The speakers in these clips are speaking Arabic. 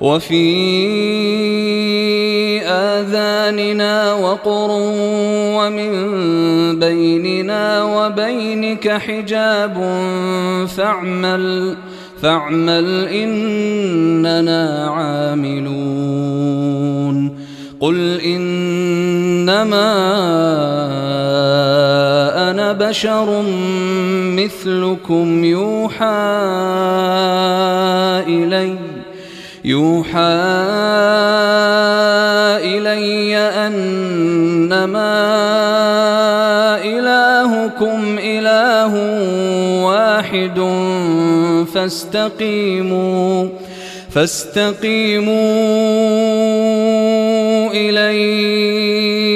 وفي آذاننا وقر ومن بيننا وبينك حجاب فاعمل فاعمل إننا عاملون. قل إنما أنا بشر مثلكم يوحى إليّ. يوحى إلي أنما إلهكم إله واحد فاستقيموا فاستقيموا إليه.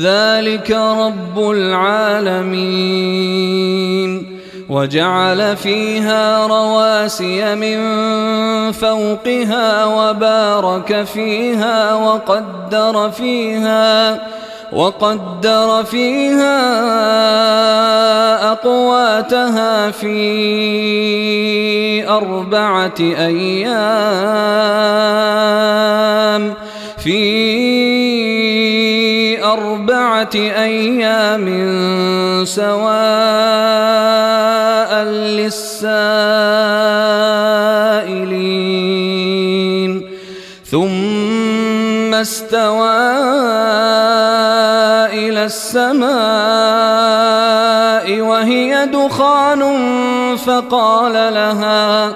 ذلك رب العالمين. وجعل فيها رواسي من فوقها وبارك فيها وقدر فيها وقدر فيها أقواتها في أربعة أيام. في أربعة أيام سواء للسائلين. ثم استوى إلى السماء وهي دخان فقال لها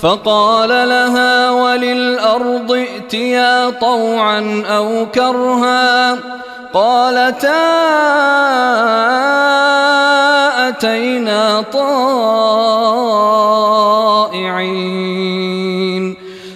فقال لها وللأرض ائتيا طوعا أو كرها قالتا أتينا طائعين.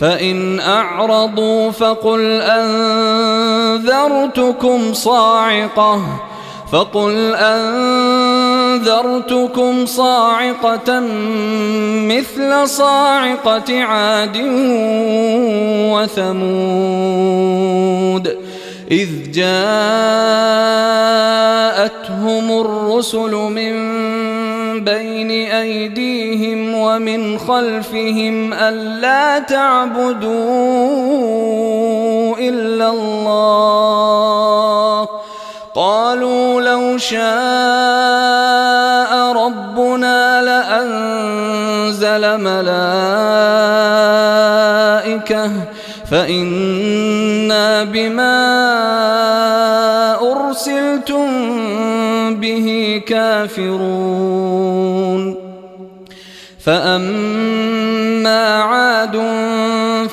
فإن أعرضوا فقل أنذرتكم صاعقة فقل أنذرتكم صاعقة مثل صاعقة عاد وثمود إذ جاءتهم الرسل من بين أيديهم ومن خلفهم ألا تعبدوا إلا الله. قالوا لو شاء ربنا لأنزل ملائكة فإنا بما به كافرون فأما عاد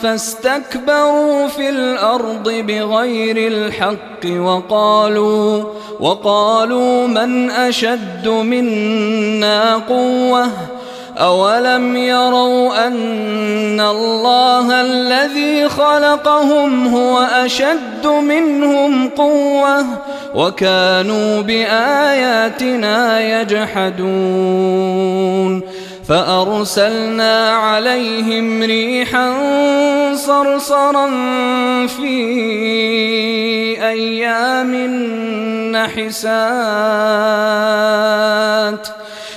فاستكبروا في الأرض بغير الحق وقالوا وقالوا من أشد منا قوةً؟ أولم يروا أن الله الذي خلقهم هو أشد منهم قوة؟ وكانوا بآياتنا يجحدون فأرسلنا عليهم ريحا صرصرا في أيام نحسات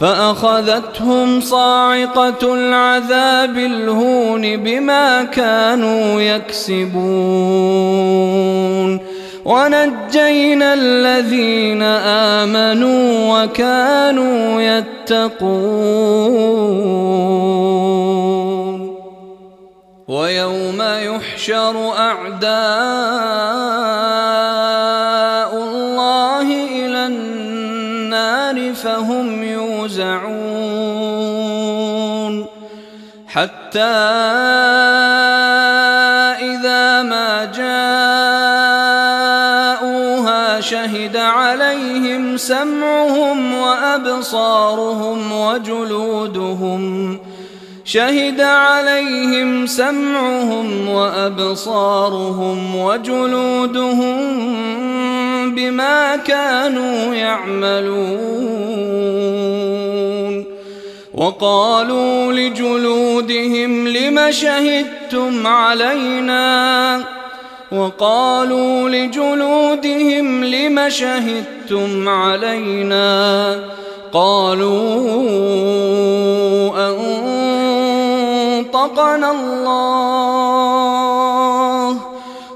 فأخذتهم صاعقة العذاب الهون بما كانوا يكسبون. ونجينا الذين امنوا وكانوا يتقون. ويوم يحشر أعداء يوزعون حتى إذا ما جاءوها شهد عليهم سمعهم وأبصارهم وجلودهم شهد عليهم سمعهم وأبصارهم وجلودهم بما كانوا يعملون وقالوا لجلودهم لم شهدتم علينا؟ وقالوا لجلودهم لم شهدتم علينا؟ قالوا أن أنطقنا الله.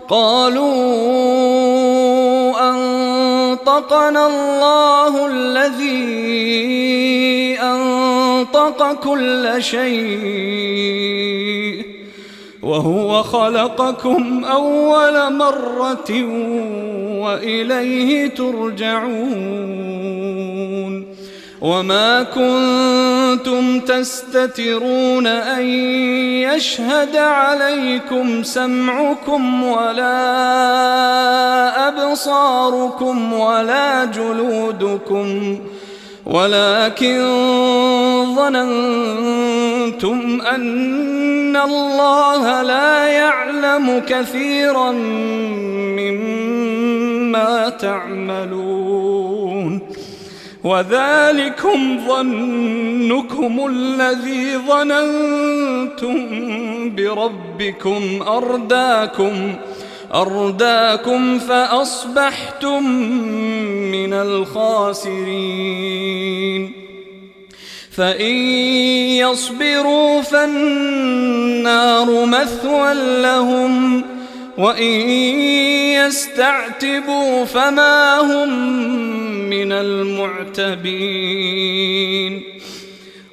قالوا أنطقنا الله الذي أنطق كل شيء وهو خلقكم أول مرة وإليه ترجعون وما كنتم تستترون أن يشهد عليكم سمعكم ولا أبصاركم ولا جلودكم ولكن ظننتم أن الله لا يعلم كثيرا مما تعملون. وذلكم ظنكم الذي ظننتم بربكم أرداكم. أرداكم فأصبحتم من الخاسرين. فإن يصبروا فالنار مثوى لهم وإن يستعتبوا فما هم من المعتبين.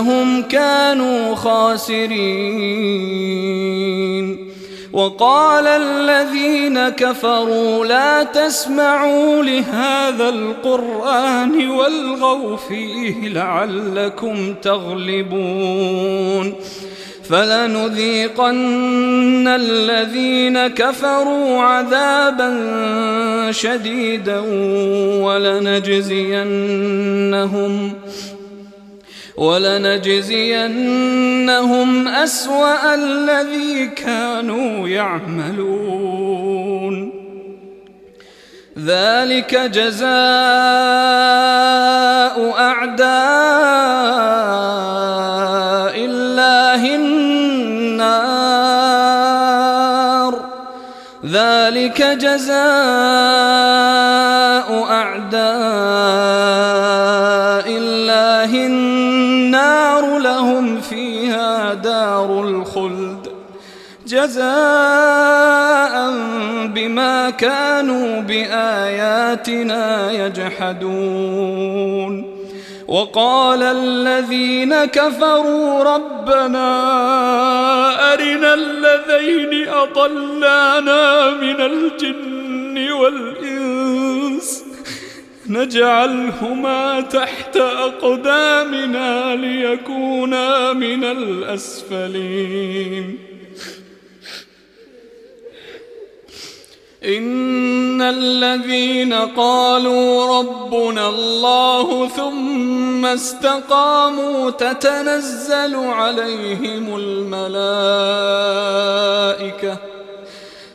إنهم كانوا خاسرين. وقال الذين كفروا لا تسمعوا لهذا القرآن والغوا فيه لعلكم تغلبون. فلنذيقن الذين كفروا عذابا شديدا ولنجزينهم ولنجزينهم أسوأ الذي كانوا يعملون. ذلك جزاء أعداء الله النار. ذلك جزاء أعداء جزاء بما كانوا بآياتنا يجحدون. وقال الذين كفروا ربنا أرنا الذين أضلانا من الجن والإنس نجعلهما تحت أقدامنا ليكونا من الأسفلين. إن الذين قالوا ربنا الله ثم استقاموا تتنزل عليهم الملائكة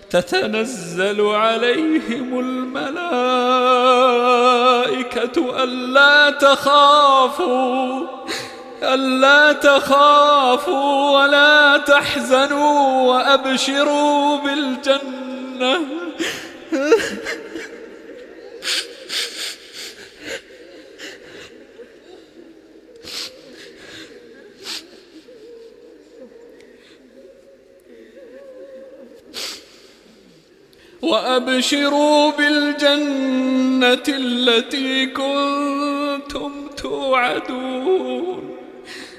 تتنزل عليهم الملائكة ألا تخافوا ألا تخافوا ولا تحزنوا وأبشروا بالجنة وأبشروا بالجنة التي كنتم توعدون.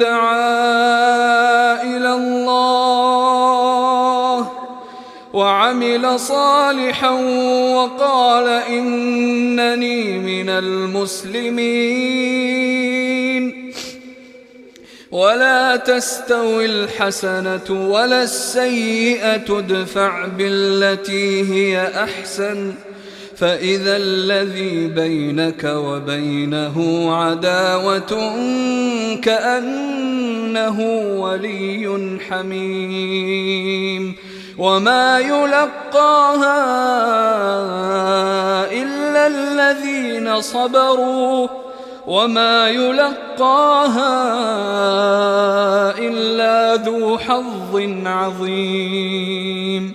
دعا إلى الله وعمل صالحا وقال إنني من المسلمين. ولا تستوي الحسنة ولا السيئة ادفع بالتي هي أحسن. فإذا الذي بينك وبينه عداوة كأنه ولي حميم. وما يلقاها إلا الذين صبروا. وما يلقاها إلا ذو حظ عظيم.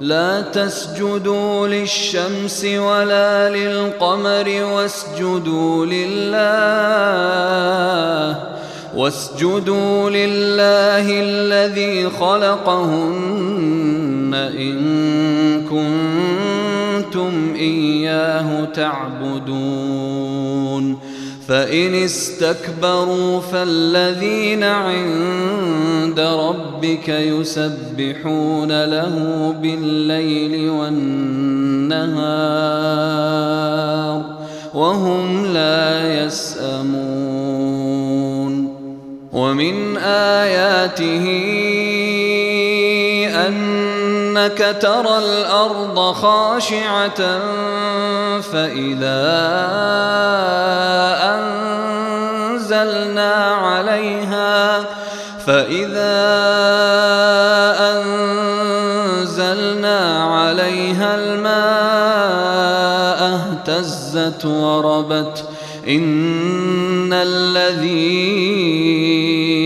لا تسجدوا للشمس ولا للقمر واسجدوا لله واسجدوا لله الذي خلقهن إن كنتم إياه تعبدون. فإن استكبروا فالذين عند ربك يسبحون له بالليل والنهار وهم لا يسأمون ومن آياته أنك ترى الأرض خاشعة فإذا أنزلنا عليها فإذا أنزلنا عليها الماء اهتزت وربت إن الذي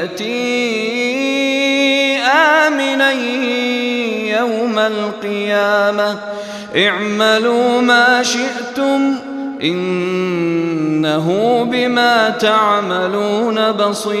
يأتي آمنا يوم القيامة. اعملوا ما شئتم إنه بما تعملون بصير.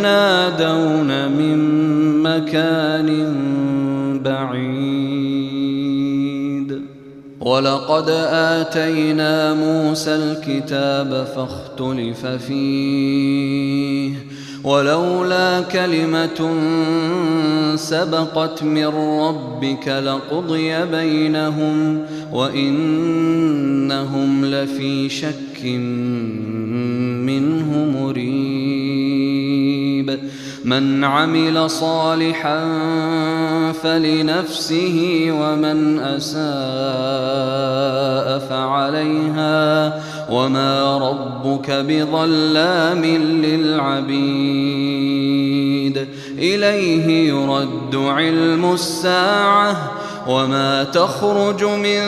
من مكان بعيد. ولقد آتينا موسى الكتاب فاختلف فيه. ولولا كلمة سبقت من ربك لقضي بينهم وإنهم لفي شك منه مريب. من عمل صالحا فلنفسه ومن أساء فعليها وما ربك بظلام للعبيد. إليه يرد علم الساعة وما تخرج من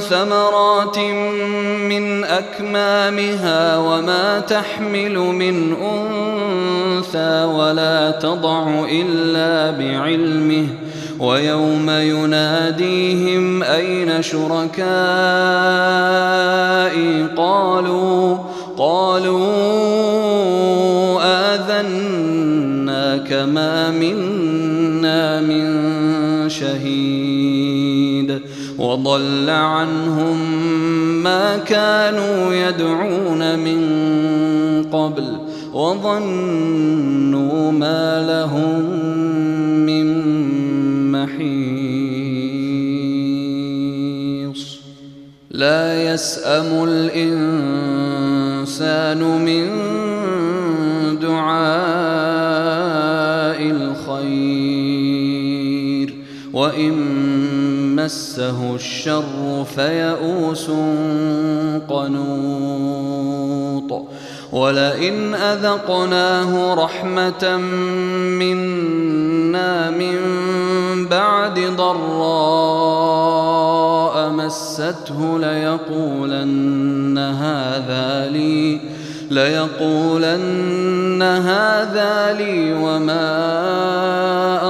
ثمرات من أكمامها وما تحمل من أنثى ولا تضع إلا بعلمه ويوم يناديهم أين شركائي قالوا قالوا آذناك ما منا من شهيد وضل عنهم ما كانوا يدعون من قبل وظنوا ما لهم من محيص. لا يسأم الإنسان من مسه الشر فيئوس قنوط ولئن أذقناه رحمة منا من بعد ضراء مسته ليقولن هذا لي ليقولن هذا لي وما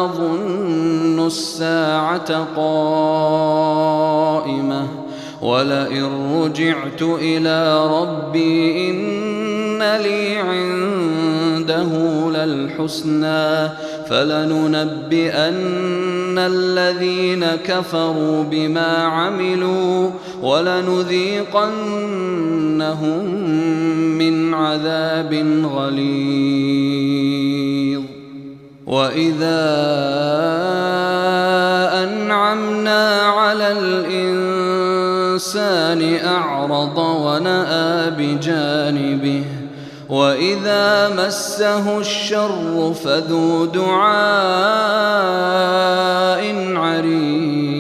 أظن الساعة قائمة ولئن رجعت إلى ربي إن لي عنده للحسنى فلننبئن الذين كفروا بما عملوا ولنذيقنهم من عذاب غليظ وإذا أنعمنا على الإنسان أعرض ونأى بجانبه وإذا مسه الشر فذو دعاء عريض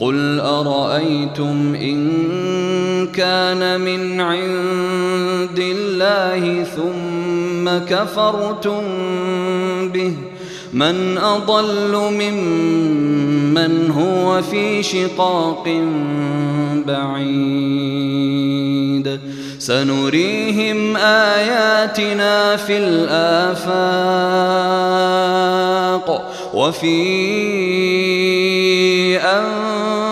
قل أرأيتم إن كان من عند الله ثم كفرتم به من أضل ممن هو في شقاق بعيد سنريهم آياتنا في الآفاق وفي أنفسهم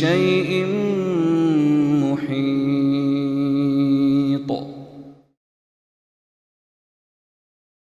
شيء